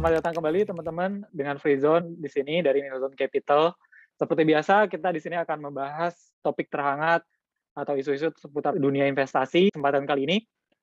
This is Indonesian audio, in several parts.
Selamat datang kembali teman-teman dengan Free Zone di sini dari Minozone Capital. Seperti biasa, kita di sini akan membahas topik terhangat atau isu-isu seputar dunia investasi. Kesempatan kali ini,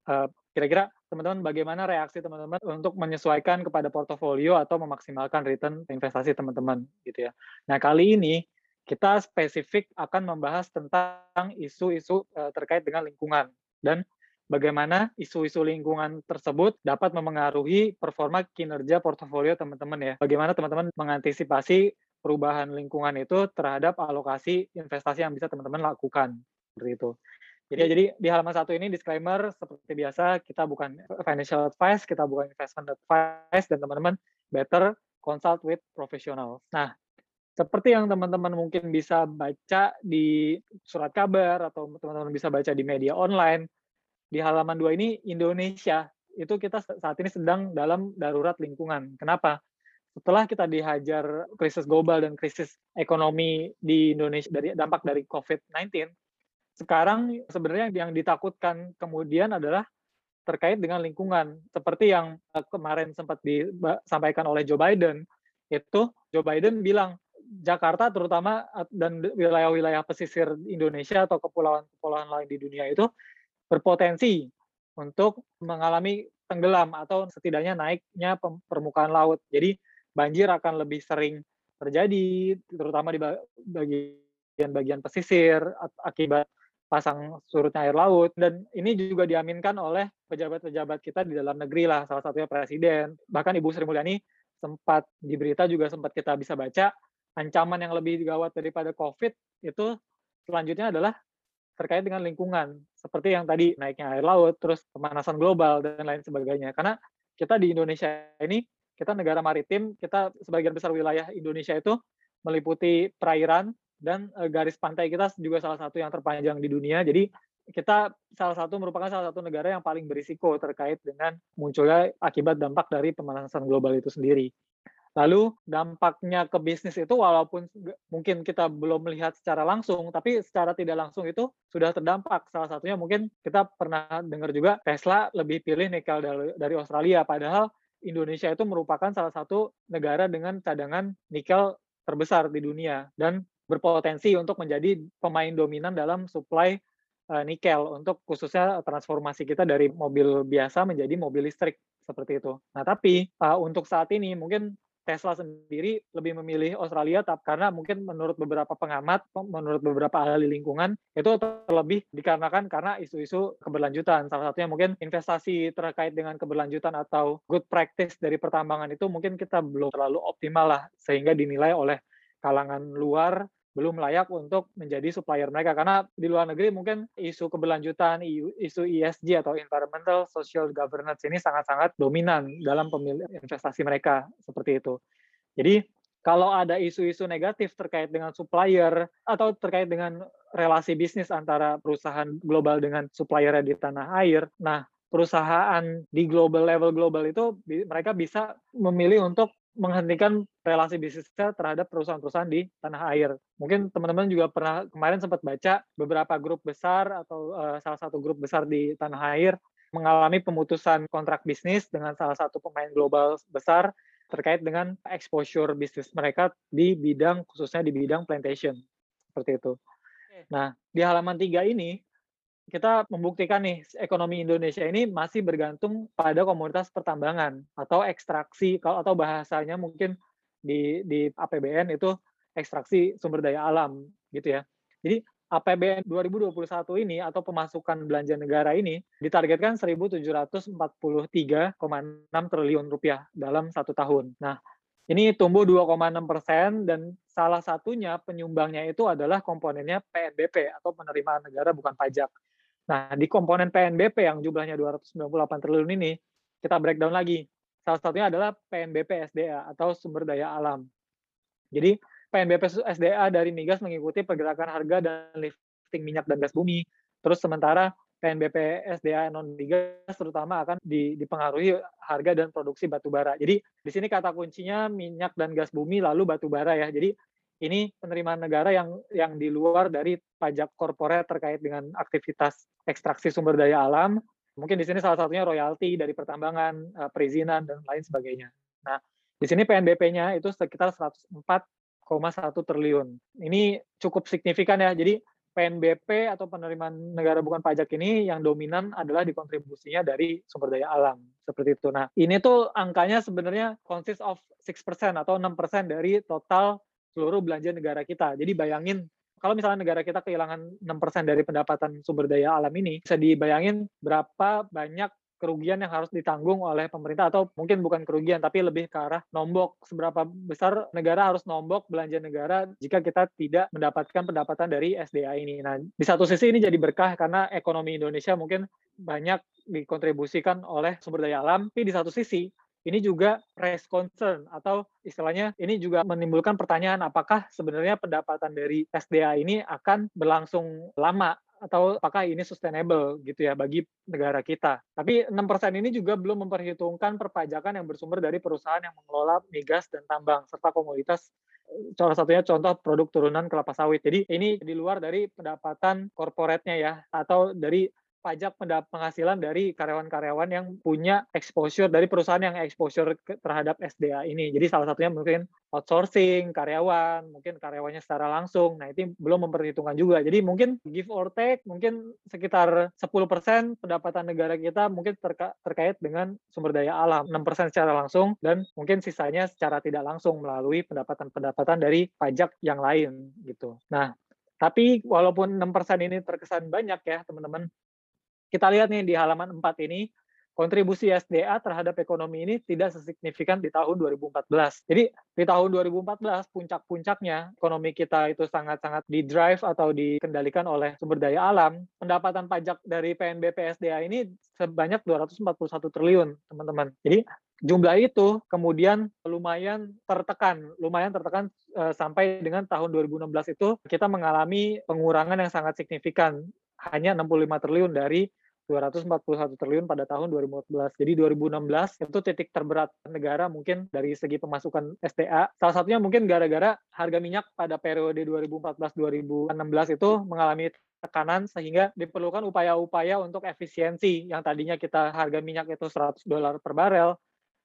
uh, kira-kira teman-teman bagaimana reaksi teman-teman untuk menyesuaikan kepada portofolio atau memaksimalkan return investasi teman-teman gitu ya. Nah, kali ini kita spesifik akan membahas tentang isu-isu uh, terkait dengan lingkungan dan bagaimana isu-isu lingkungan tersebut dapat memengaruhi performa kinerja portofolio teman-teman ya. Bagaimana teman-teman mengantisipasi perubahan lingkungan itu terhadap alokasi investasi yang bisa teman-teman lakukan seperti itu. Jadi jadi di halaman satu ini disclaimer seperti biasa kita bukan financial advice, kita bukan investment advice dan teman-teman better consult with professional. Nah, seperti yang teman-teman mungkin bisa baca di surat kabar atau teman-teman bisa baca di media online, di halaman dua ini Indonesia itu kita saat ini sedang dalam darurat lingkungan. Kenapa? Setelah kita dihajar krisis global dan krisis ekonomi di Indonesia dari dampak dari COVID-19, sekarang sebenarnya yang ditakutkan kemudian adalah terkait dengan lingkungan. Seperti yang eh, kemarin sempat disampaikan oleh Joe Biden, itu Joe Biden bilang Jakarta terutama dan wilayah-wilayah pesisir Indonesia atau kepulauan-kepulauan lain di dunia itu berpotensi untuk mengalami tenggelam atau setidaknya naiknya permukaan laut. Jadi banjir akan lebih sering terjadi, terutama di bagian-bagian pesisir akibat pasang surutnya air laut. Dan ini juga diaminkan oleh pejabat-pejabat kita di dalam negeri lah, salah satunya Presiden. Bahkan Ibu Sri Mulyani sempat di berita juga sempat kita bisa baca, ancaman yang lebih gawat daripada COVID itu selanjutnya adalah terkait dengan lingkungan seperti yang tadi naiknya air laut, terus pemanasan global dan lain sebagainya. Karena kita di Indonesia ini kita negara maritim, kita sebagian besar wilayah Indonesia itu meliputi perairan dan e, garis pantai kita juga salah satu yang terpanjang di dunia. Jadi kita salah satu merupakan salah satu negara yang paling berisiko terkait dengan munculnya akibat dampak dari pemanasan global itu sendiri. Lalu dampaknya ke bisnis itu walaupun mungkin kita belum melihat secara langsung, tapi secara tidak langsung itu sudah terdampak. Salah satunya mungkin kita pernah dengar juga Tesla lebih pilih nikel dari Australia, padahal Indonesia itu merupakan salah satu negara dengan cadangan nikel terbesar di dunia dan berpotensi untuk menjadi pemain dominan dalam supply uh, nikel untuk khususnya transformasi kita dari mobil biasa menjadi mobil listrik seperti itu. Nah, tapi uh, untuk saat ini mungkin Tesla sendiri lebih memilih Australia karena mungkin menurut beberapa pengamat, menurut beberapa ahli lingkungan itu terlebih dikarenakan karena isu-isu keberlanjutan. Salah satunya mungkin investasi terkait dengan keberlanjutan atau good practice dari pertambangan itu mungkin kita belum terlalu optimal lah sehingga dinilai oleh kalangan luar belum layak untuk menjadi supplier mereka karena di luar negeri mungkin isu keberlanjutan isu ESG atau environmental social governance ini sangat-sangat dominan dalam pemilih investasi mereka seperti itu. Jadi kalau ada isu-isu negatif terkait dengan supplier atau terkait dengan relasi bisnis antara perusahaan global dengan supplier di tanah air, nah perusahaan di global level global itu mereka bisa memilih untuk menghentikan relasi bisnisnya terhadap perusahaan-perusahaan di tanah air. Mungkin teman-teman juga pernah kemarin sempat baca beberapa grup besar atau uh, salah satu grup besar di tanah air mengalami pemutusan kontrak bisnis dengan salah satu pemain global besar terkait dengan exposure bisnis mereka di bidang khususnya di bidang plantation seperti itu. Nah, di halaman tiga ini kita membuktikan nih ekonomi Indonesia ini masih bergantung pada komunitas pertambangan atau ekstraksi kalau atau bahasanya mungkin di di APBN itu ekstraksi sumber daya alam gitu ya. Jadi APBN 2021 ini atau pemasukan belanja negara ini ditargetkan 1.743,6 triliun rupiah dalam satu tahun. Nah, ini tumbuh 2,6 persen dan salah satunya penyumbangnya itu adalah komponennya PNBP atau penerimaan negara bukan pajak. Nah, di komponen PNBP yang jumlahnya 298 triliun ini, kita breakdown lagi. Salah satunya adalah PNBP SDA atau sumber daya alam. Jadi, PNBP SDA dari migas mengikuti pergerakan harga dan lifting minyak dan gas bumi. Terus sementara PNBP SDA non migas terutama akan dipengaruhi harga dan produksi batu bara. Jadi di sini kata kuncinya minyak dan gas bumi lalu batu bara ya. Jadi ini penerimaan negara yang yang di luar dari pajak korporat terkait dengan aktivitas ekstraksi sumber daya alam. Mungkin di sini salah satunya royalti dari pertambangan, eh, perizinan dan lain sebagainya. Nah, di sini PNBP-nya itu sekitar 104,1 triliun. Ini cukup signifikan ya. Jadi PNBP atau penerimaan negara bukan pajak ini yang dominan adalah dikontribusinya dari sumber daya alam seperti itu. Nah, ini tuh angkanya sebenarnya consist of 6% atau 6% dari total seluruh belanja negara kita. Jadi bayangin kalau misalnya negara kita kehilangan 6% dari pendapatan sumber daya alam ini, bisa dibayangin berapa banyak kerugian yang harus ditanggung oleh pemerintah atau mungkin bukan kerugian tapi lebih ke arah nombok seberapa besar negara harus nombok belanja negara jika kita tidak mendapatkan pendapatan dari SDA ini. Nah, di satu sisi ini jadi berkah karena ekonomi Indonesia mungkin banyak dikontribusikan oleh sumber daya alam, tapi di satu sisi ini juga raise concern atau istilahnya ini juga menimbulkan pertanyaan apakah sebenarnya pendapatan dari SDA ini akan berlangsung lama atau apakah ini sustainable gitu ya bagi negara kita. Tapi 6% ini juga belum memperhitungkan perpajakan yang bersumber dari perusahaan yang mengelola migas dan tambang serta komoditas salah satunya contoh produk turunan kelapa sawit. Jadi ini di luar dari pendapatan korporatnya ya atau dari pajak penghasilan dari karyawan-karyawan yang punya exposure dari perusahaan yang exposure terhadap SDA ini. Jadi salah satunya mungkin outsourcing karyawan, mungkin karyawannya secara langsung. Nah, itu belum memperhitungkan juga. Jadi mungkin give or take mungkin sekitar 10% pendapatan negara kita mungkin terka terkait dengan sumber daya alam, 6% secara langsung dan mungkin sisanya secara tidak langsung melalui pendapatan-pendapatan dari pajak yang lain gitu. Nah, tapi walaupun 6% ini terkesan banyak ya, teman-teman, kita lihat nih di halaman 4 ini, kontribusi SDA terhadap ekonomi ini tidak sesignifikan di tahun 2014. Jadi di tahun 2014 puncak-puncaknya ekonomi kita itu sangat-sangat di drive atau dikendalikan oleh sumber daya alam. Pendapatan pajak dari PNBP SDA ini sebanyak 241 triliun, teman-teman. Jadi jumlah itu kemudian lumayan tertekan, lumayan tertekan uh, sampai dengan tahun 2016 itu kita mengalami pengurangan yang sangat signifikan hanya 65 triliun dari 241 triliun pada tahun 2014. Jadi 2016 itu titik terberat negara mungkin dari segi pemasukan SDA. Salah satunya mungkin gara-gara harga minyak pada periode 2014-2016 itu mengalami tekanan sehingga diperlukan upaya-upaya untuk efisiensi yang tadinya kita harga minyak itu 100 dolar per barel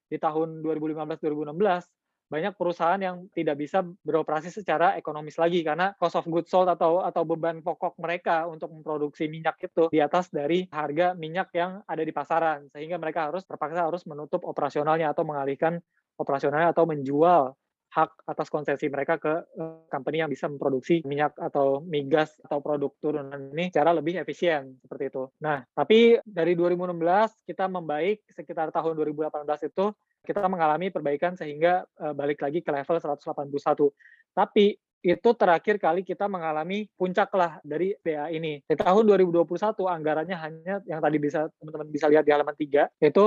di tahun 2015-2016 banyak perusahaan yang tidak bisa beroperasi secara ekonomis lagi karena cost of goods sold atau atau beban pokok mereka untuk memproduksi minyak itu di atas dari harga minyak yang ada di pasaran sehingga mereka harus terpaksa harus menutup operasionalnya atau mengalihkan operasionalnya atau menjual hak atas konsesi mereka ke uh, company yang bisa memproduksi minyak atau migas atau produk turunan ini secara lebih efisien seperti itu. Nah, tapi dari 2016 kita membaik sekitar tahun 2018 itu kita mengalami perbaikan sehingga uh, balik lagi ke level 181. Tapi itu terakhir kali kita mengalami puncak lah dari BA ini. Di tahun 2021 anggarannya hanya yang tadi bisa teman-teman bisa lihat di halaman 3 itu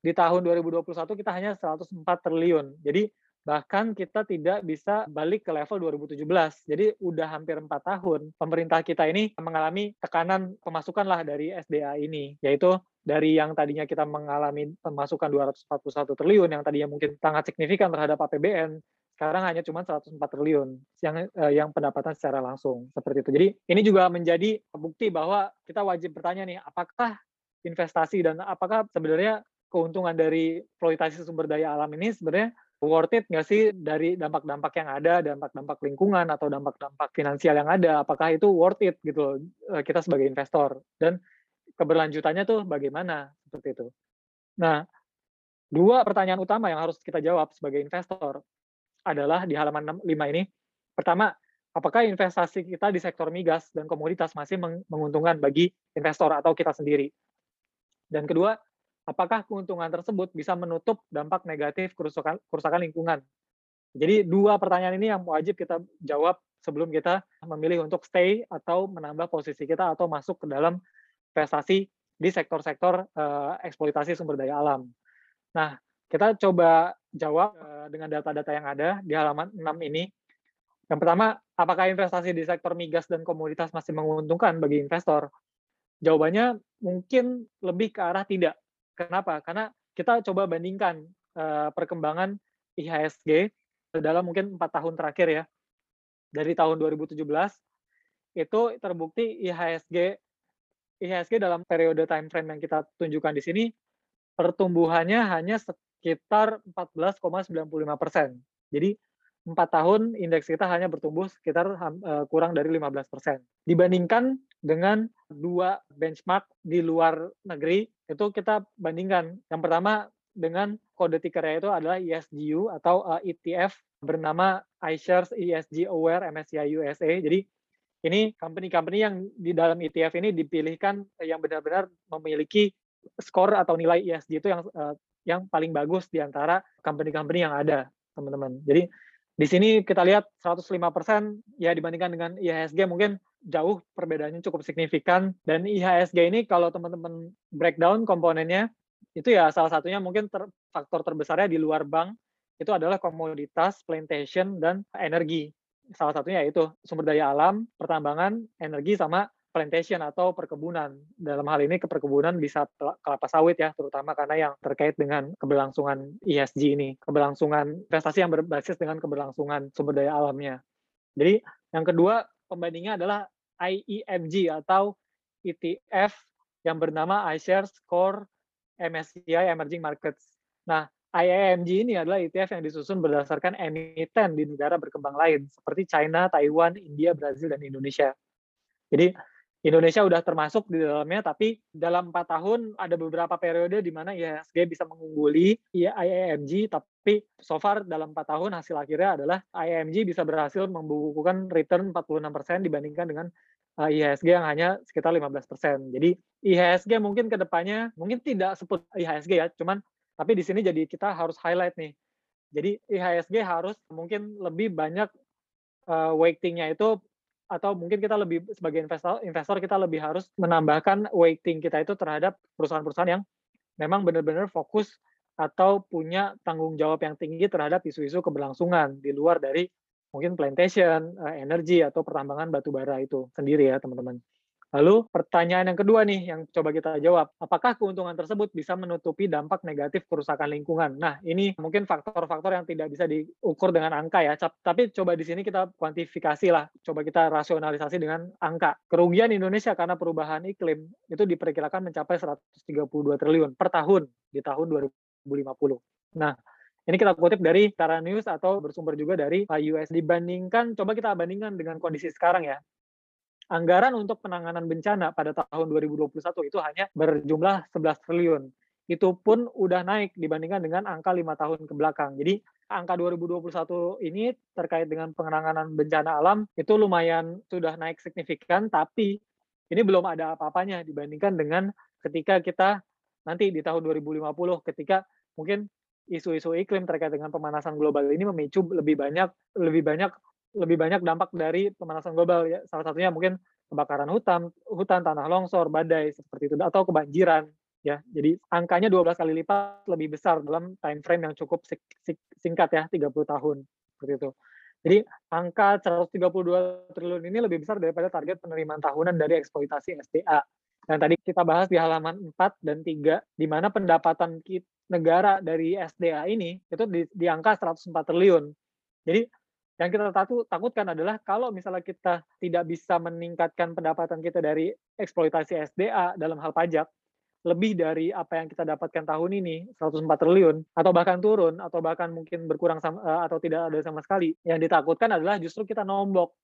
di tahun 2021 kita hanya 104 triliun. Jadi bahkan kita tidak bisa balik ke level 2017. Jadi udah hampir empat tahun pemerintah kita ini mengalami tekanan pemasukan lah dari SDA ini, yaitu dari yang tadinya kita mengalami pemasukan 241 triliun yang tadinya mungkin sangat signifikan terhadap APBN sekarang hanya cuma 104 triliun yang eh, yang pendapatan secara langsung seperti itu. Jadi ini juga menjadi bukti bahwa kita wajib bertanya nih apakah investasi dan apakah sebenarnya keuntungan dari eksploitasi sumber daya alam ini sebenarnya worth it nggak sih dari dampak-dampak yang ada, dampak-dampak lingkungan atau dampak-dampak finansial yang ada, apakah itu worth it gitu eh, kita sebagai investor dan keberlanjutannya tuh bagaimana seperti itu. Nah, dua pertanyaan utama yang harus kita jawab sebagai investor adalah di halaman 5 ini. Pertama, apakah investasi kita di sektor migas dan komoditas masih menguntungkan bagi investor atau kita sendiri? Dan kedua, apakah keuntungan tersebut bisa menutup dampak negatif kerusakan, kerusakan lingkungan? Jadi dua pertanyaan ini yang wajib kita jawab sebelum kita memilih untuk stay atau menambah posisi kita atau masuk ke dalam investasi di sektor-sektor uh, eksploitasi sumber daya alam. Nah, kita coba jawab uh, dengan data-data yang ada di halaman 6 ini. Yang pertama, apakah investasi di sektor migas dan komoditas masih menguntungkan bagi investor? Jawabannya mungkin lebih ke arah tidak. Kenapa? Karena kita coba bandingkan uh, perkembangan IHSG dalam mungkin empat tahun terakhir ya. Dari tahun 2017 itu terbukti IHSG IHSG dalam periode time frame yang kita tunjukkan di sini pertumbuhannya hanya sekitar 14,95%. Jadi empat tahun indeks kita hanya bertumbuh sekitar uh, kurang dari 15%. Dibandingkan dengan dua benchmark di luar negeri, itu kita bandingkan. Yang pertama dengan kode tickernya itu adalah ESGU atau uh, ETF bernama iShares ESG Aware MSCI USA. Jadi ini company-company yang di dalam ETF ini dipilihkan yang benar-benar memiliki skor atau nilai ESG itu yang uh, yang paling bagus di antara company-company yang ada, teman-teman. Jadi di sini kita lihat 105% ya dibandingkan dengan IHSG mungkin jauh perbedaannya cukup signifikan dan IHSG ini kalau teman-teman breakdown komponennya itu ya salah satunya mungkin ter, faktor terbesarnya di luar bank itu adalah komoditas, plantation dan energi. Salah satunya yaitu sumber daya alam, pertambangan, energi sama plantation atau perkebunan. Dalam hal ini keperkebunan bisa kelapa sawit ya, terutama karena yang terkait dengan keberlangsungan ESG ini, keberlangsungan investasi yang berbasis dengan keberlangsungan sumber daya alamnya. Jadi yang kedua pembandingnya adalah IEMG atau ETF yang bernama iShares Core MSCI Emerging Markets. Nah, IEMG ini adalah ETF yang disusun berdasarkan emiten di negara berkembang lain seperti China, Taiwan, India, Brazil, dan Indonesia. Jadi Indonesia udah termasuk di dalamnya, tapi dalam empat tahun ada beberapa periode di mana IHSG bisa mengungguli IIMG, tapi so far dalam empat tahun hasil akhirnya adalah IIMG bisa berhasil membukukan return 46% dibandingkan dengan eh, IHSG yang hanya sekitar 15%. Jadi IHSG mungkin ke depannya, mungkin tidak sebut IHSG ya, cuman tapi di sini jadi kita harus highlight nih. Jadi IHSG harus mungkin lebih banyak uh, weighting-nya itu atau mungkin kita lebih sebagai investor investor kita lebih harus menambahkan weighting kita itu terhadap perusahaan-perusahaan yang memang benar-benar fokus atau punya tanggung jawab yang tinggi terhadap isu-isu keberlangsungan di luar dari mungkin plantation, eh, energi atau pertambangan batu bara itu sendiri ya teman-teman. Lalu pertanyaan yang kedua nih yang coba kita jawab, apakah keuntungan tersebut bisa menutupi dampak negatif kerusakan lingkungan? Nah, ini mungkin faktor-faktor yang tidak bisa diukur dengan angka ya, tapi coba di sini kita kuantifikasi lah, coba kita rasionalisasi dengan angka. Kerugian Indonesia karena perubahan iklim itu diperkirakan mencapai 132 triliun per tahun di tahun 2050. Nah, ini kita kutip dari Tara News atau bersumber juga dari US. Dibandingkan, coba kita bandingkan dengan kondisi sekarang ya anggaran untuk penanganan bencana pada tahun 2021 itu hanya berjumlah 11 triliun. Itu pun udah naik dibandingkan dengan angka lima tahun ke belakang. Jadi angka 2021 ini terkait dengan penanganan bencana alam itu lumayan sudah naik signifikan, tapi ini belum ada apa-apanya dibandingkan dengan ketika kita nanti di tahun 2050 ketika mungkin isu-isu iklim terkait dengan pemanasan global ini memicu lebih banyak lebih banyak lebih banyak dampak dari pemanasan global ya. Salah satunya mungkin kebakaran hutan, hutan, tanah longsor, badai seperti itu atau kebanjiran ya. Jadi angkanya 12 kali lipat lebih besar dalam time frame yang cukup singkat ya, 30 tahun seperti itu. Jadi angka 132 triliun ini lebih besar daripada target penerimaan tahunan dari eksploitasi SDA. Dan tadi kita bahas di halaman 4 dan 3 di mana pendapatan negara dari SDA ini itu di, di angka 104 triliun. Jadi yang kita takutkan adalah kalau misalnya kita tidak bisa meningkatkan pendapatan kita dari eksploitasi SDA dalam hal pajak, lebih dari apa yang kita dapatkan tahun ini 104 triliun atau bahkan turun atau bahkan mungkin berkurang sama, eh, atau tidak ada sama sekali yang ditakutkan adalah justru kita nombok.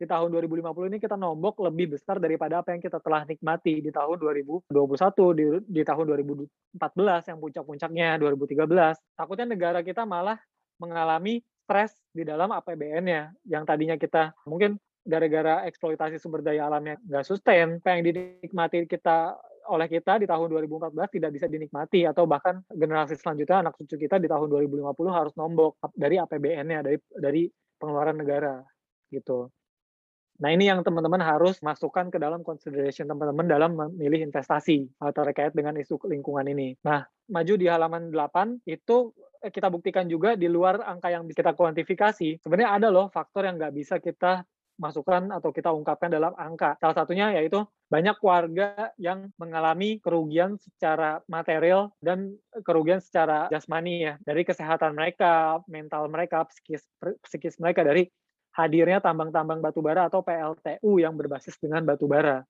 Di tahun 2050 ini kita nombok lebih besar daripada apa yang kita telah nikmati di tahun 2021 di, di tahun 2014 yang puncak-puncaknya 2013 takutnya negara kita malah mengalami stres di dalam APBN-nya yang tadinya kita mungkin gara-gara eksploitasi sumber daya alamnya nggak sustain, apa yang dinikmati kita oleh kita di tahun 2014 tidak bisa dinikmati atau bahkan generasi selanjutnya anak cucu kita di tahun 2050 harus nombok dari APBN-nya dari dari pengeluaran negara gitu. Nah ini yang teman-teman harus masukkan ke dalam consideration teman-teman dalam memilih investasi atau terkait dengan isu lingkungan ini. Nah maju di halaman 8 itu kita buktikan juga di luar angka yang bisa kita kuantifikasi, sebenarnya ada loh faktor yang nggak bisa kita masukkan atau kita ungkapkan dalam angka. Salah satunya yaitu banyak warga yang mengalami kerugian secara material dan kerugian secara jasmani ya dari kesehatan mereka, mental mereka, psikis psikis mereka dari hadirnya tambang-tambang batu bara atau PLTU yang berbasis dengan batu bara.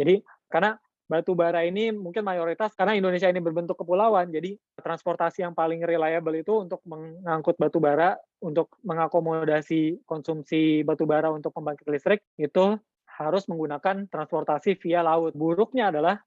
Jadi karena batu bara ini mungkin mayoritas karena Indonesia ini berbentuk kepulauan, jadi transportasi yang paling reliable itu untuk mengangkut batu bara, untuk mengakomodasi konsumsi batu bara untuk pembangkit listrik, itu harus menggunakan transportasi via laut. Buruknya adalah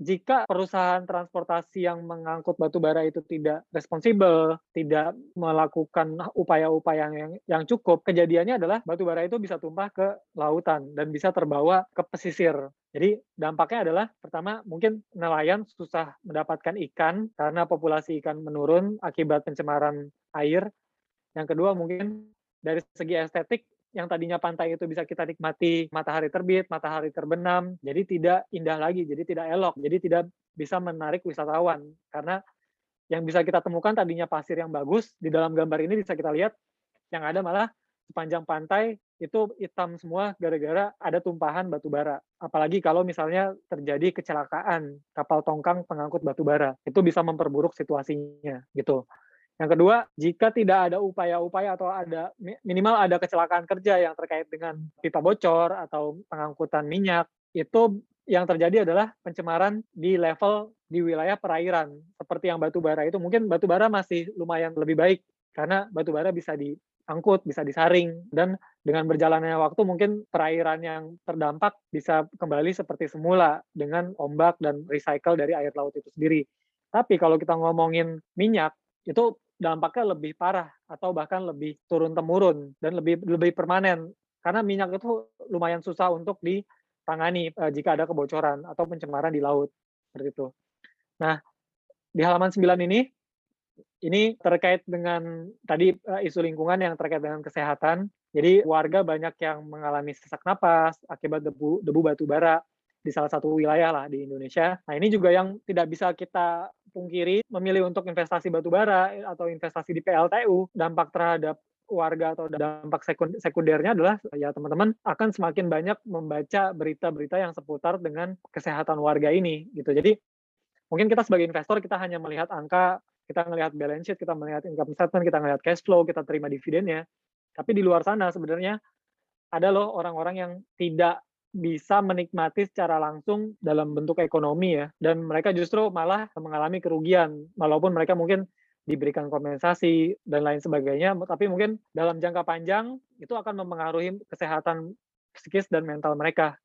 jika perusahaan transportasi yang mengangkut batu bara itu tidak responsibel, tidak melakukan upaya-upaya yang, yang cukup, kejadiannya adalah batu bara itu bisa tumpah ke lautan dan bisa terbawa ke pesisir. Jadi dampaknya adalah pertama mungkin nelayan susah mendapatkan ikan karena populasi ikan menurun akibat pencemaran air. Yang kedua mungkin dari segi estetik yang tadinya pantai itu bisa kita nikmati matahari terbit, matahari terbenam, jadi tidak indah lagi, jadi tidak elok, jadi tidak bisa menarik wisatawan karena yang bisa kita temukan tadinya pasir yang bagus di dalam gambar ini bisa kita lihat yang ada malah sepanjang pantai itu hitam semua gara-gara ada tumpahan batu bara. Apalagi kalau misalnya terjadi kecelakaan kapal tongkang pengangkut batu bara, itu bisa memperburuk situasinya gitu. Yang kedua, jika tidak ada upaya-upaya atau ada minimal ada kecelakaan kerja yang terkait dengan pipa bocor atau pengangkutan minyak, itu yang terjadi adalah pencemaran di level di wilayah perairan. Seperti yang batu bara itu, mungkin batu bara masih lumayan lebih baik karena batu bara bisa diangkut, bisa disaring, dan dengan berjalannya waktu mungkin perairan yang terdampak bisa kembali seperti semula dengan ombak dan recycle dari air laut itu sendiri. Tapi kalau kita ngomongin minyak, itu dampaknya lebih parah atau bahkan lebih turun temurun dan lebih lebih permanen karena minyak itu lumayan susah untuk ditangani uh, jika ada kebocoran atau pencemaran di laut seperti itu. Nah, di halaman 9 ini ini terkait dengan tadi uh, isu lingkungan yang terkait dengan kesehatan. Jadi warga banyak yang mengalami sesak napas akibat debu debu batu bara di salah satu wilayah lah di Indonesia. Nah ini juga yang tidak bisa kita pungkiri memilih untuk investasi batu bara atau investasi di PLTU dampak terhadap warga atau dampak sekundernya adalah ya teman-teman akan semakin banyak membaca berita-berita yang seputar dengan kesehatan warga ini gitu. Jadi mungkin kita sebagai investor kita hanya melihat angka, kita melihat balance sheet, kita melihat income statement, kita melihat cash flow, kita terima dividennya. Tapi di luar sana sebenarnya ada loh orang-orang yang tidak bisa menikmati secara langsung dalam bentuk ekonomi ya. Dan mereka justru malah mengalami kerugian walaupun mereka mungkin diberikan kompensasi dan lain sebagainya tapi mungkin dalam jangka panjang itu akan mempengaruhi kesehatan psikis dan mental mereka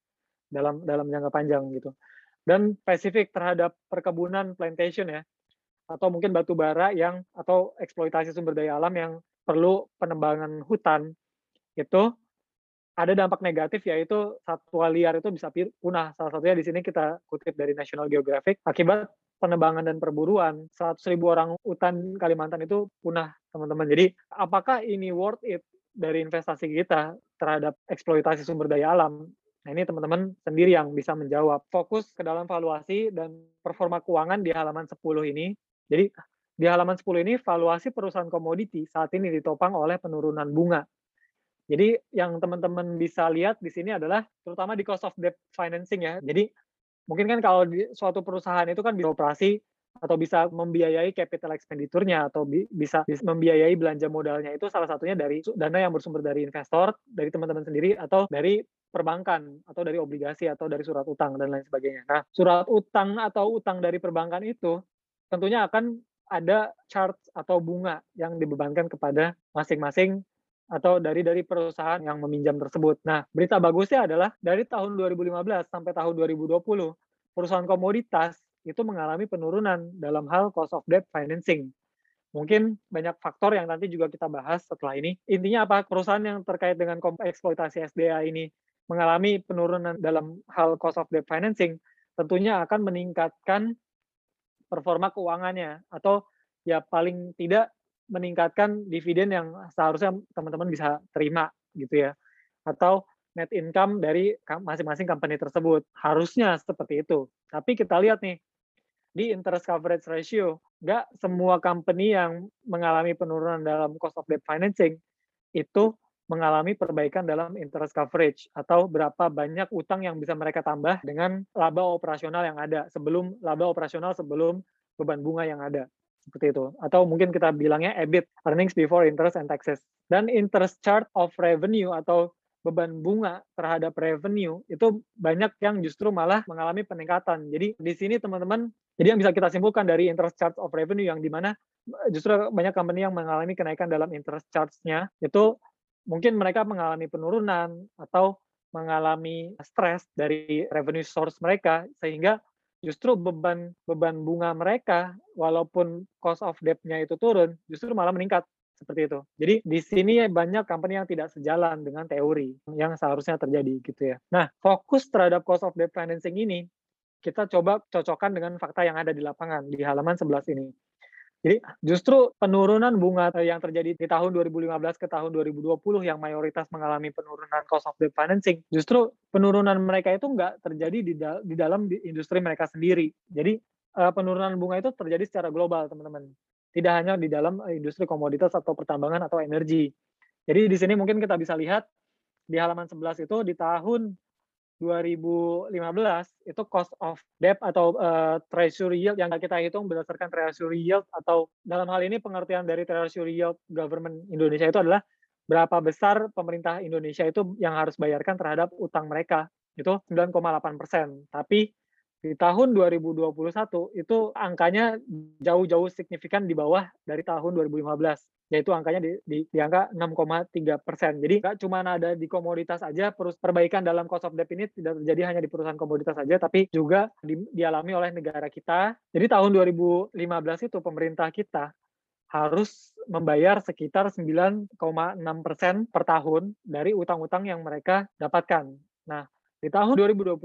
dalam dalam jangka panjang gitu. Dan spesifik terhadap perkebunan plantation ya atau mungkin batu bara yang atau eksploitasi sumber daya alam yang perlu penebangan hutan itu ada dampak negatif yaitu satwa liar itu bisa punah. Salah satunya di sini kita kutip dari National Geographic akibat penebangan dan perburuan 100 ribu orang hutan Kalimantan itu punah teman-teman. Jadi apakah ini worth it dari investasi kita terhadap eksploitasi sumber daya alam? Nah ini teman-teman sendiri yang bisa menjawab. Fokus ke dalam valuasi dan performa keuangan di halaman 10 ini. Jadi di halaman 10 ini valuasi perusahaan komoditi saat ini ditopang oleh penurunan bunga jadi yang teman-teman bisa lihat di sini adalah terutama di cost of debt financing ya. Jadi mungkin kan kalau di suatu perusahaan itu kan bisa operasi atau bisa membiayai capital expenditure-nya atau bi bisa, membiayai belanja modalnya itu salah satunya dari dana yang bersumber dari investor, dari teman-teman sendiri atau dari perbankan atau dari obligasi atau dari surat utang dan lain sebagainya. Nah, surat utang atau utang dari perbankan itu tentunya akan ada charge atau bunga yang dibebankan kepada masing-masing atau dari dari perusahaan yang meminjam tersebut. Nah, berita bagusnya adalah dari tahun 2015 sampai tahun 2020, perusahaan komoditas itu mengalami penurunan dalam hal cost of debt financing. Mungkin banyak faktor yang nanti juga kita bahas setelah ini. Intinya apa? Perusahaan yang terkait dengan eksploitasi SDA ini mengalami penurunan dalam hal cost of debt financing, tentunya akan meningkatkan performa keuangannya atau ya paling tidak meningkatkan dividen yang seharusnya teman-teman bisa terima gitu ya. Atau net income dari masing-masing company tersebut. Harusnya seperti itu. Tapi kita lihat nih, di interest coverage ratio, nggak semua company yang mengalami penurunan dalam cost of debt financing itu mengalami perbaikan dalam interest coverage atau berapa banyak utang yang bisa mereka tambah dengan laba operasional yang ada sebelum laba operasional sebelum beban bunga yang ada seperti itu. Atau mungkin kita bilangnya EBIT, earnings before interest and taxes. Dan interest chart of revenue atau beban bunga terhadap revenue itu banyak yang justru malah mengalami peningkatan. Jadi di sini teman-teman, jadi yang bisa kita simpulkan dari interest charge of revenue yang di mana eh, justru banyak company yang mengalami kenaikan dalam interest charge-nya itu mungkin mereka mengalami penurunan atau mengalami stres dari revenue source mereka sehingga justru beban beban bunga mereka walaupun cost of debt-nya itu turun justru malah meningkat seperti itu. Jadi di sini banyak company yang tidak sejalan dengan teori yang seharusnya terjadi gitu ya. Nah, fokus terhadap cost of debt financing ini kita coba cocokkan dengan fakta yang ada di lapangan di halaman 11 ini. Jadi justru penurunan bunga yang terjadi di tahun 2015 ke tahun 2020 yang mayoritas mengalami penurunan cost of debt financing, justru penurunan mereka itu nggak terjadi di, da di dalam industri mereka sendiri. Jadi uh, penurunan bunga itu terjadi secara global, teman-teman tidak hanya di dalam eh, industri komoditas atau pertambangan atau energi. Jadi di sini mungkin kita bisa lihat di halaman 11 itu di tahun 2015 itu cost of debt atau uh, treasury yield yang kita hitung berdasarkan treasury yield atau dalam hal ini pengertian dari treasury yield government Indonesia itu adalah berapa besar pemerintah Indonesia itu yang harus bayarkan terhadap utang mereka itu 9,8 persen. Tapi di tahun 2021 itu angkanya jauh-jauh signifikan di bawah dari tahun 2015 yaitu angkanya di, di, di angka 6,3 persen. Jadi nggak cuma ada di komoditas aja, perbaikan dalam cost of debt ini tidak terjadi hanya di perusahaan komoditas saja, tapi juga di, dialami oleh negara kita. Jadi tahun 2015 itu pemerintah kita harus membayar sekitar 9,6 persen per tahun dari utang-utang yang mereka dapatkan. Nah, di tahun 2021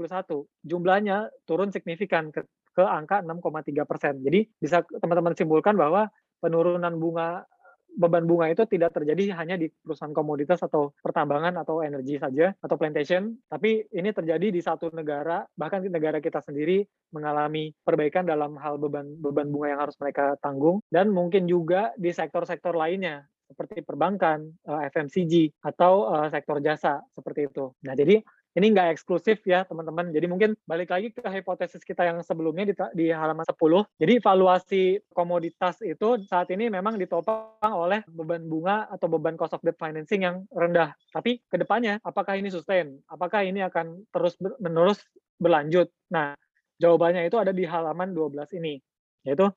jumlahnya turun signifikan ke, ke angka 6,3 persen. Jadi bisa teman-teman simpulkan bahwa penurunan bunga beban bunga itu tidak terjadi hanya di perusahaan komoditas atau pertambangan atau energi saja atau plantation, tapi ini terjadi di satu negara, bahkan negara kita sendiri mengalami perbaikan dalam hal beban beban bunga yang harus mereka tanggung dan mungkin juga di sektor-sektor lainnya seperti perbankan, eh, FMCG atau eh, sektor jasa seperti itu. Nah, jadi ini nggak eksklusif ya teman-teman. Jadi mungkin balik lagi ke hipotesis kita yang sebelumnya di, di halaman 10. Jadi valuasi komoditas itu saat ini memang ditopang oleh beban bunga atau beban cost of debt financing yang rendah. Tapi ke depannya apakah ini sustain? Apakah ini akan terus menerus berlanjut? Nah, jawabannya itu ada di halaman 12 ini. Yaitu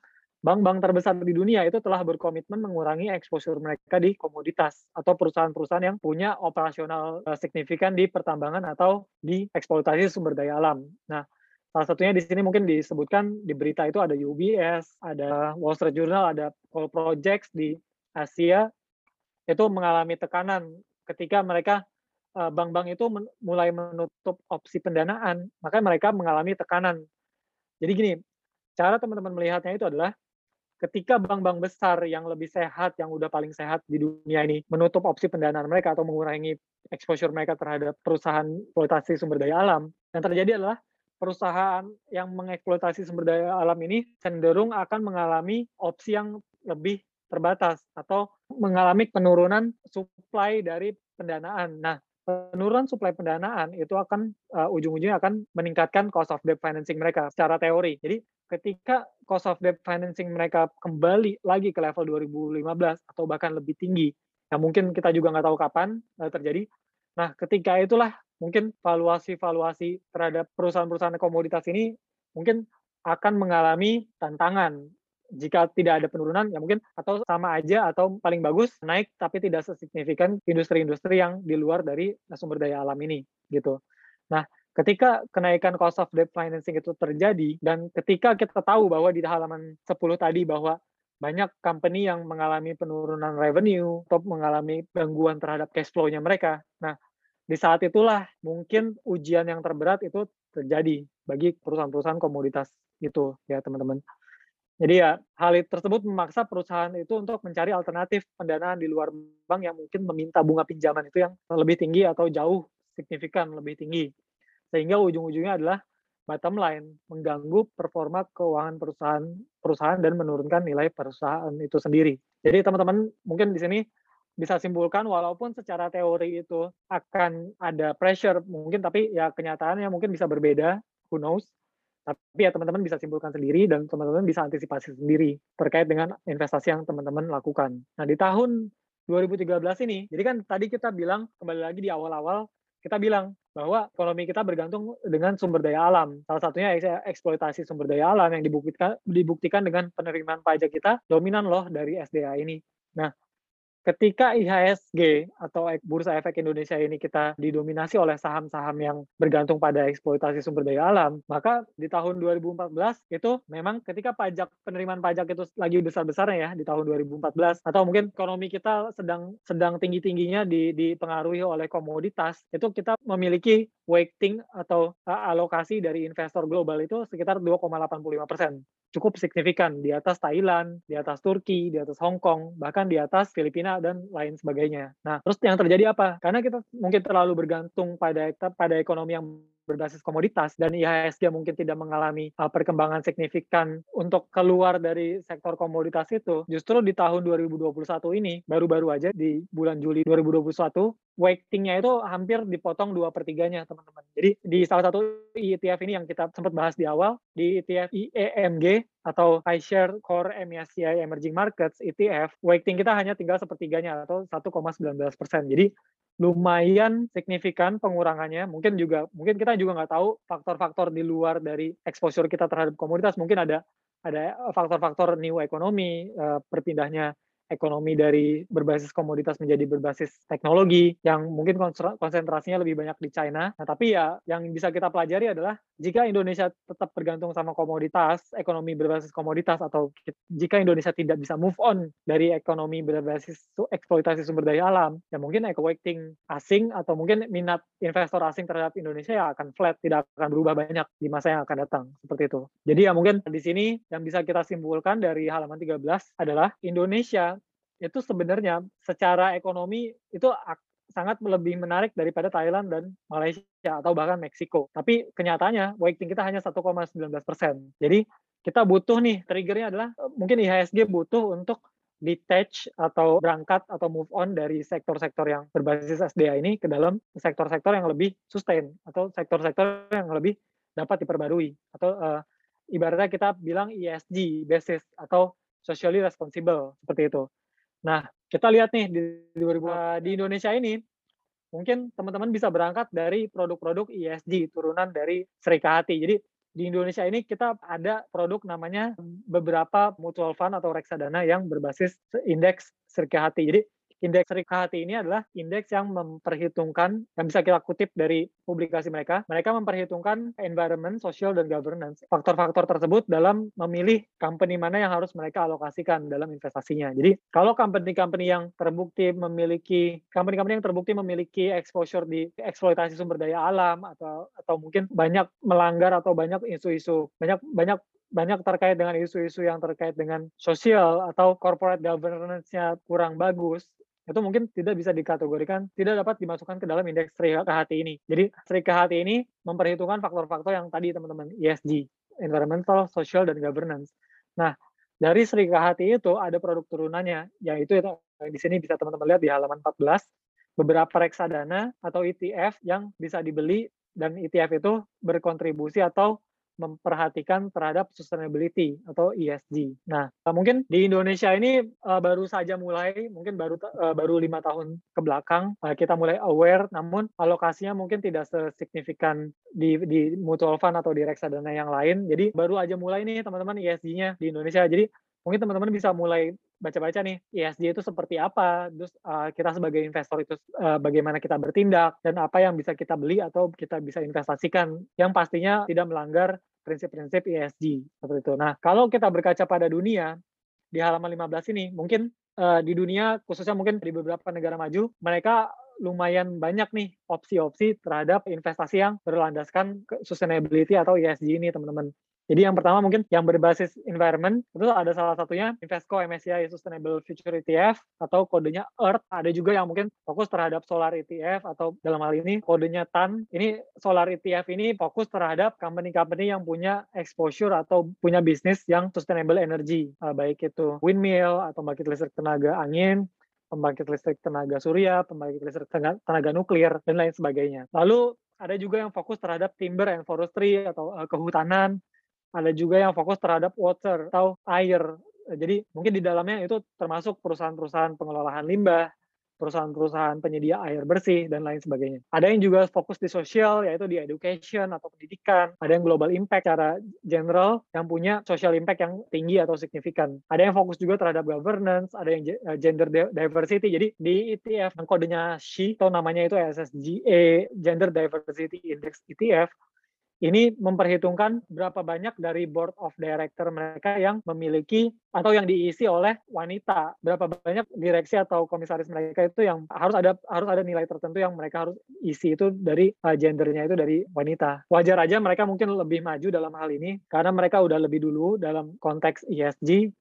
bank-bank terbesar di dunia itu telah berkomitmen mengurangi exposure mereka di komoditas atau perusahaan-perusahaan yang punya operasional uh, signifikan di pertambangan atau di eksploitasi sumber daya alam. Nah, salah satunya di sini mungkin disebutkan di berita itu ada UBS, ada Wall Street Journal, ada Coal Projects di Asia itu mengalami tekanan ketika mereka eh, bank-bank itu mulai menutup opsi pendanaan, maka mereka mengalami tekanan. Jadi gini, cara teman-teman melihatnya itu adalah ketika bank-bank besar yang lebih sehat, yang udah paling sehat di dunia ini menutup opsi pendanaan mereka atau mengurangi exposure mereka terhadap perusahaan eksploitasi sumber daya alam, yang terjadi adalah perusahaan yang mengeksploitasi sumber daya alam ini cenderung akan mengalami opsi yang lebih terbatas atau mengalami penurunan supply dari pendanaan. Nah, penurunan supply pendanaan itu akan uh, ujung-ujungnya akan meningkatkan cost of debt financing mereka secara teori. Jadi ketika cost of debt financing mereka kembali lagi ke level 2015 atau bahkan lebih tinggi, yang mungkin kita juga nggak tahu kapan uh, terjadi. Nah, ketika itulah mungkin valuasi-valuasi terhadap perusahaan-perusahaan komoditas ini mungkin akan mengalami tantangan. Jika tidak ada penurunan, ya mungkin atau sama aja atau paling bagus naik tapi tidak sesignifikan industri-industri yang di luar dari sumber daya alam ini gitu. Nah, ketika kenaikan cost of debt financing itu terjadi dan ketika kita tahu bahwa di halaman 10 tadi bahwa banyak company yang mengalami penurunan revenue atau mengalami gangguan terhadap cash flow-nya mereka. Nah, di saat itulah mungkin ujian yang terberat itu terjadi bagi perusahaan-perusahaan komoditas itu ya teman-teman. Jadi ya hal tersebut memaksa perusahaan itu untuk mencari alternatif pendanaan di luar bank yang mungkin meminta bunga pinjaman itu yang lebih tinggi atau jauh signifikan lebih tinggi sehingga ujung-ujungnya adalah bottom line mengganggu performa keuangan perusahaan perusahaan dan menurunkan nilai perusahaan itu sendiri. Jadi teman-teman mungkin di sini bisa simpulkan walaupun secara teori itu akan ada pressure mungkin tapi ya kenyataannya mungkin bisa berbeda who knows tapi ya teman-teman bisa simpulkan sendiri dan teman-teman bisa antisipasi sendiri terkait dengan investasi yang teman-teman lakukan. Nah di tahun 2013 ini. Jadi kan tadi kita bilang kembali lagi di awal-awal kita bilang bahwa ekonomi kita bergantung dengan sumber daya alam. Salah satunya eksploitasi sumber daya alam yang dibuktikan dibuktikan dengan penerimaan pajak kita dominan loh dari SDA ini. Nah, ketika IHSG atau Bursa Efek Indonesia ini kita didominasi oleh saham-saham yang bergantung pada eksploitasi sumber daya alam, maka di tahun 2014 itu memang ketika pajak penerimaan pajak itu lagi besar-besarnya ya di tahun 2014 atau mungkin ekonomi kita sedang sedang tinggi-tingginya di, dipengaruhi oleh komoditas, itu kita memiliki weighting atau alokasi dari investor global itu sekitar 2,85 persen cukup signifikan di atas Thailand, di atas Turki, di atas Hong Kong, bahkan di atas Filipina dan lain sebagainya. Nah, terus yang terjadi apa? Karena kita mungkin terlalu bergantung pada pada ekonomi yang berbasis komoditas dan IHSG mungkin tidak mengalami uh, perkembangan signifikan untuk keluar dari sektor komoditas itu, justru di tahun 2021 ini, baru-baru aja di bulan Juli 2021, weightingnya itu hampir dipotong dua pertiganya teman-teman. Jadi di salah satu ETF ini yang kita sempat bahas di awal, di ETF IEMG atau iShare Core MSCI Emerging Markets ETF, weighting kita hanya tinggal sepertiganya atau 1,19 persen. Jadi lumayan signifikan pengurangannya. Mungkin juga mungkin kita juga nggak tahu faktor-faktor di luar dari exposure kita terhadap komoditas. Mungkin ada ada faktor-faktor new economy, uh, perpindahnya ekonomi dari berbasis komoditas menjadi berbasis teknologi yang mungkin konsentrasinya lebih banyak di China. Nah, tapi ya yang bisa kita pelajari adalah jika Indonesia tetap bergantung sama komoditas, ekonomi berbasis komoditas atau jika Indonesia tidak bisa move on dari ekonomi berbasis eksploitasi sumber daya alam, ya mungkin eco weighting asing atau mungkin minat investor asing terhadap Indonesia ya akan flat, tidak akan berubah banyak di masa yang akan datang seperti itu. Jadi ya mungkin di sini yang bisa kita simpulkan dari halaman 13 adalah Indonesia itu sebenarnya secara ekonomi itu sangat lebih menarik daripada Thailand dan Malaysia atau bahkan Meksiko. Tapi kenyataannya weighting kita hanya 1,19 persen. Jadi kita butuh nih triggernya adalah eh, mungkin IHSG butuh untuk detach atau berangkat atau move on dari sektor-sektor yang berbasis SDA ini ke dalam sektor-sektor yang lebih sustain atau sektor-sektor yang lebih dapat diperbarui atau uh, ibaratnya kita bilang ESG basis atau socially responsible seperti itu. Nah, kita lihat nih di 2000 di Indonesia ini mungkin teman-teman bisa berangkat dari produk-produk ESG turunan dari Serikahati. Jadi di Indonesia ini kita ada produk namanya beberapa mutual fund atau reksadana yang berbasis indeks Serikahati. Jadi Indeks Rikahati ini adalah indeks yang memperhitungkan, yang bisa kita kutip dari publikasi mereka, mereka memperhitungkan environment, social, dan governance. Faktor-faktor tersebut dalam memilih company mana yang harus mereka alokasikan dalam investasinya. Jadi, kalau company-company yang terbukti memiliki, company-company yang terbukti memiliki exposure di eksploitasi sumber daya alam, atau atau mungkin banyak melanggar atau banyak isu-isu, banyak banyak banyak terkait dengan isu-isu yang terkait dengan sosial atau corporate governance-nya kurang bagus, itu mungkin tidak bisa dikategorikan, tidak dapat dimasukkan ke dalam indeks Sri Kahati ini. Jadi Sri Kahati ini memperhitungkan faktor-faktor yang tadi teman-teman ESG, environmental, social, dan governance. Nah, dari Sri Kahati itu ada produk turunannya, yaitu itu di sini bisa teman-teman lihat di halaman 14, beberapa reksadana atau ETF yang bisa dibeli dan ETF itu berkontribusi atau memperhatikan terhadap sustainability atau ESG. Nah, mungkin di Indonesia ini uh, baru saja mulai, mungkin baru uh, baru lima tahun ke belakang uh, kita mulai aware, namun alokasinya mungkin tidak sesignifikan di di mutual fund atau di reksadana yang lain. Jadi baru aja mulai nih teman-teman ESG-nya di Indonesia. Jadi mungkin teman-teman bisa mulai baca-baca nih ESG itu seperti apa, terus uh, kita sebagai investor itu uh, bagaimana kita bertindak dan apa yang bisa kita beli atau kita bisa investasikan yang pastinya tidak melanggar prinsip-prinsip ESG seperti itu. Nah, kalau kita berkaca pada dunia di halaman 15 ini, mungkin uh, di dunia khususnya mungkin di beberapa negara maju, mereka lumayan banyak nih opsi-opsi terhadap investasi yang berlandaskan sustainability atau ESG ini, teman-teman. Jadi yang pertama mungkin yang berbasis environment itu ada salah satunya Invesco MSCI Sustainable Future ETF atau kodenya EARTH. Ada juga yang mungkin fokus terhadap solar ETF atau dalam hal ini kodenya TAN. Ini solar ETF ini fokus terhadap company-company yang punya exposure atau punya bisnis yang sustainable energy, uh, baik itu windmill atau pembangkit listrik tenaga angin, pembangkit listrik tenaga surya, pembangkit listrik tenaga, tenaga nuklir dan lain sebagainya. Lalu ada juga yang fokus terhadap timber and forestry atau uh, kehutanan ada juga yang fokus terhadap water atau air Jadi mungkin di dalamnya itu termasuk perusahaan-perusahaan pengelolaan limbah, perusahaan-perusahaan penyedia air bersih dan lain sebagainya. Ada yang juga fokus di sosial yaitu di education atau pendidikan, ada yang global impact secara general yang punya social impact yang tinggi atau signifikan. Ada yang fokus juga terhadap governance, ada yang eh, gender diversity. Jadi di ETF yang kodenya SHE atau namanya itu SSGA Gender Diversity Index ETF ini memperhitungkan berapa banyak dari board of director mereka yang memiliki atau yang diisi oleh wanita. Berapa banyak direksi atau komisaris mereka itu yang harus ada harus ada nilai tertentu yang mereka harus isi itu dari uh, gendernya itu dari wanita. Wajar aja mereka mungkin lebih maju dalam hal ini karena mereka udah lebih dulu dalam konteks ESG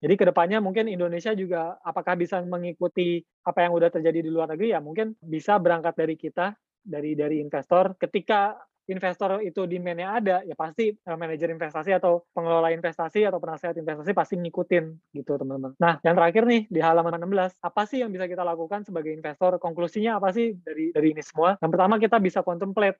jadi ke depannya mungkin Indonesia juga apakah bisa mengikuti apa yang udah terjadi di luar negeri ya mungkin bisa berangkat dari kita dari dari investor ketika investor itu demand-nya ada, ya pasti uh, manajer investasi atau pengelola investasi atau penasehat investasi pasti ngikutin gitu teman-teman. Nah, yang terakhir nih di halaman 16, apa sih yang bisa kita lakukan sebagai investor? Konklusinya apa sih dari dari ini semua? Yang pertama kita bisa contemplate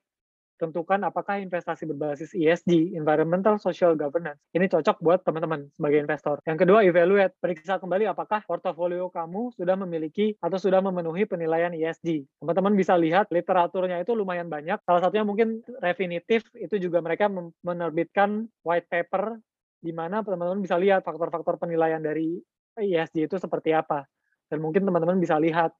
tentukan apakah investasi berbasis ESG, Environmental Social Governance, ini cocok buat teman-teman sebagai investor. Yang kedua, evaluate, periksa kembali apakah portofolio kamu sudah memiliki atau sudah memenuhi penilaian ESG. Teman-teman bisa lihat literaturnya itu lumayan banyak. Salah satunya mungkin Refinitiv, itu juga mereka menerbitkan white paper di mana teman-teman bisa lihat faktor-faktor penilaian dari ESG itu seperti apa. Dan mungkin teman-teman bisa lihat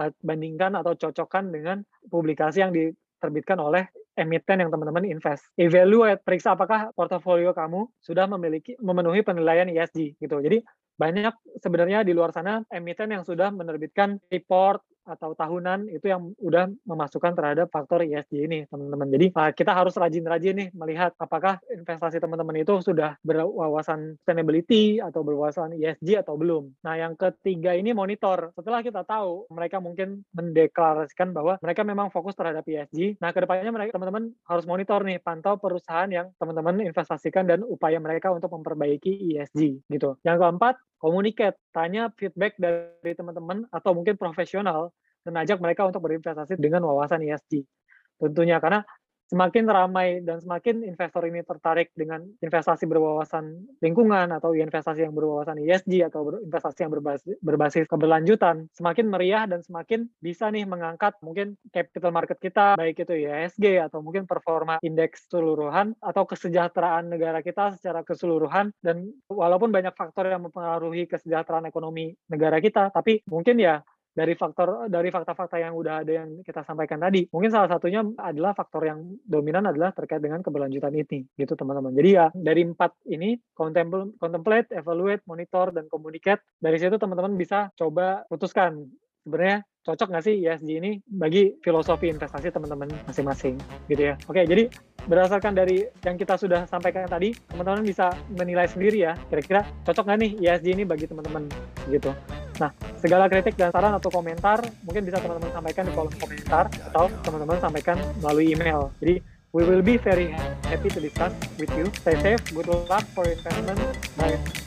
eh, bandingkan atau cocokkan dengan publikasi yang diterbitkan oleh emiten yang teman-teman invest. Evaluate, periksa apakah portofolio kamu sudah memiliki memenuhi penilaian ESG gitu. Jadi banyak sebenarnya di luar sana emiten yang sudah menerbitkan report atau tahunan itu yang udah memasukkan terhadap faktor ESG ini, teman-teman. Jadi uh, kita harus rajin-rajin nih melihat apakah investasi teman-teman itu sudah berwawasan sustainability atau berwawasan ESG atau belum. Nah, yang ketiga ini monitor. Setelah kita tahu mereka mungkin mendeklarasikan bahwa mereka memang fokus terhadap ESG. Nah, ke depannya mereka teman-teman harus monitor nih, pantau perusahaan yang teman-teman investasikan dan upaya mereka untuk memperbaiki ESG gitu. Yang keempat, communicate, tanya feedback dari teman-teman atau mungkin profesional dan ajak mereka untuk berinvestasi dengan wawasan ESG. Tentunya karena semakin ramai dan semakin investor ini tertarik dengan investasi berwawasan lingkungan atau investasi yang berwawasan ESG atau investasi yang berbasis, berbasis keberlanjutan, semakin meriah dan semakin bisa nih mengangkat mungkin capital market kita, baik itu ESG atau mungkin performa indeks keseluruhan atau kesejahteraan negara kita secara keseluruhan dan walaupun banyak faktor yang mempengaruhi kesejahteraan ekonomi negara kita, tapi mungkin ya dari faktor dari fakta-fakta yang udah ada yang kita sampaikan tadi mungkin salah satunya adalah faktor yang dominan adalah terkait dengan keberlanjutan ini gitu teman-teman. Jadi ya dari empat ini contemplate, evaluate, monitor dan communicate dari situ teman-teman bisa coba putuskan sebenarnya cocok nggak sih ESG ini bagi filosofi investasi teman-teman masing-masing gitu ya. Oke, jadi berdasarkan dari yang kita sudah sampaikan tadi, teman-teman bisa menilai sendiri ya, kira-kira cocok nggak nih ESG ini bagi teman-teman gitu. Nah, segala kritik dan saran atau komentar mungkin bisa teman-teman sampaikan di kolom komentar atau teman-teman sampaikan melalui email. Jadi, we will be very happy to discuss with you. Stay safe, good luck for investment. Bye.